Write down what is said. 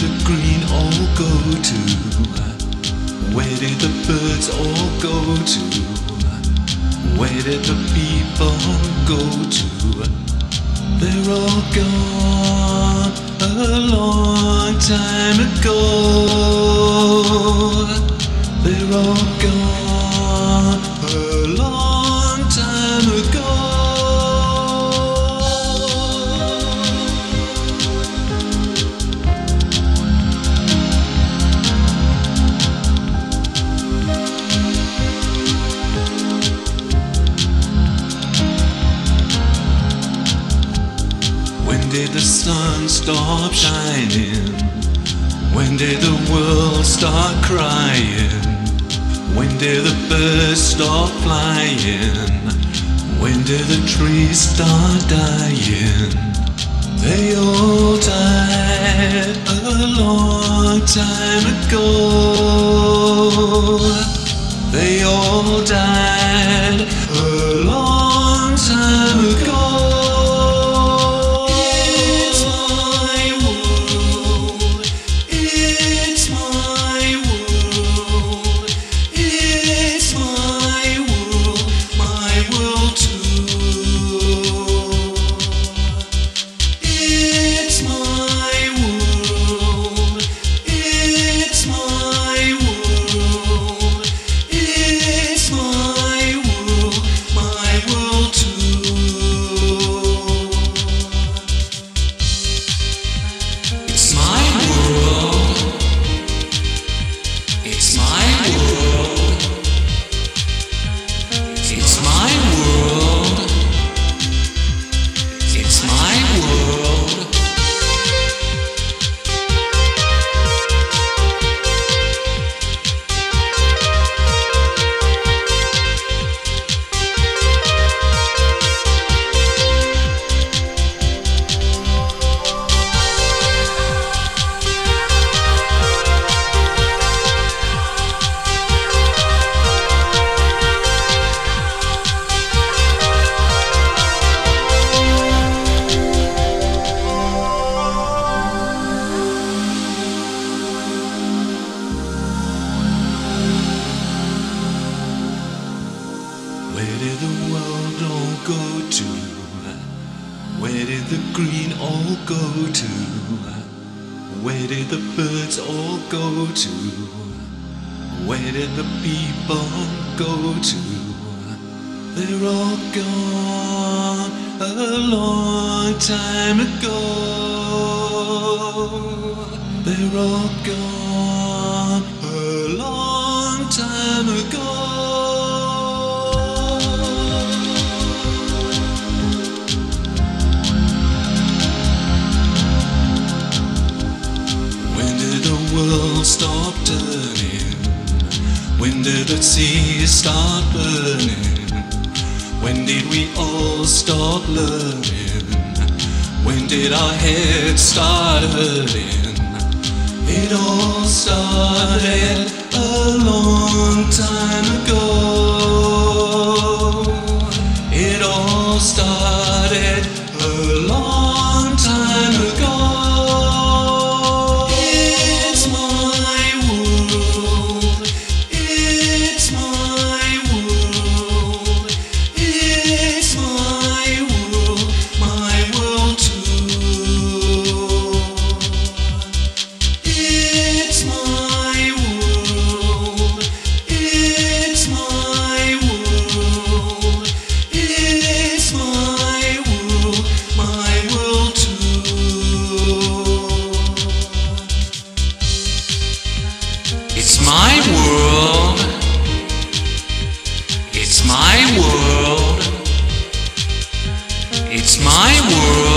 the green all go to? Where did the birds all go to? Where did the people go to? They're all gone a long time ago. They're all gone did the sun stop shining? When did the world start crying? When did the birds stop flying? When did the trees start dying? They all died a long time ago. They all died Where did the world all go to? Where did the green all go to? Where did the birds all go to? Where did the people go to? They're all gone a long time ago. They're all gone a long time ago. When did the sea start burning? When did we all stop learning? When did our heads start hurting? It all started a long time ago. My world.